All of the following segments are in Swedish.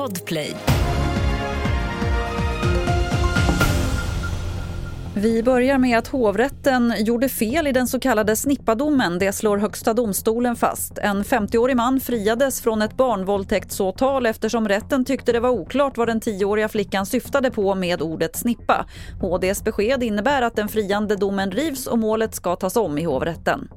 Podplay. Vi börjar med att hovrätten gjorde fel i den så kallade snippadomen. Det slår Högsta domstolen fast. En 50-årig man friades från ett barnvåldtäktsåtal eftersom rätten tyckte det var oklart vad den 10-åriga flickan syftade på med ordet snippa. HDs besked innebär att den friande domen rivs och målet ska tas om i hovrätten.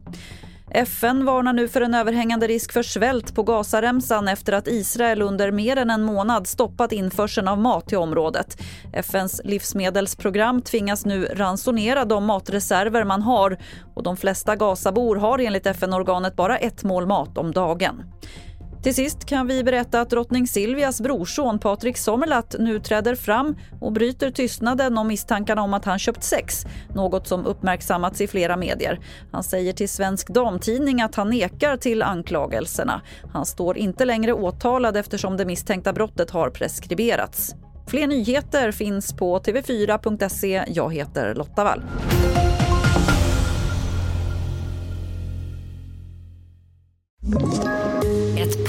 FN varnar nu för en överhängande risk för svält på Gazaremsan efter att Israel under mer än en månad stoppat införseln av mat till området. FNs livsmedelsprogram tvingas nu ransonera de matreserver man har och de flesta Gazabor har enligt FN-organet bara ett mål mat om dagen. Till sist kan vi berätta att drottning Silvias brorson Patrik Sommerlath nu träder fram och bryter tystnaden om misstankarna om att han köpt sex, något som uppmärksammats i flera medier. Han säger till Svensk Damtidning att han nekar till anklagelserna. Han står inte längre åtalad eftersom det misstänkta brottet har preskriberats. Fler nyheter finns på tv4.se. Jag heter Lotta Wall. Ett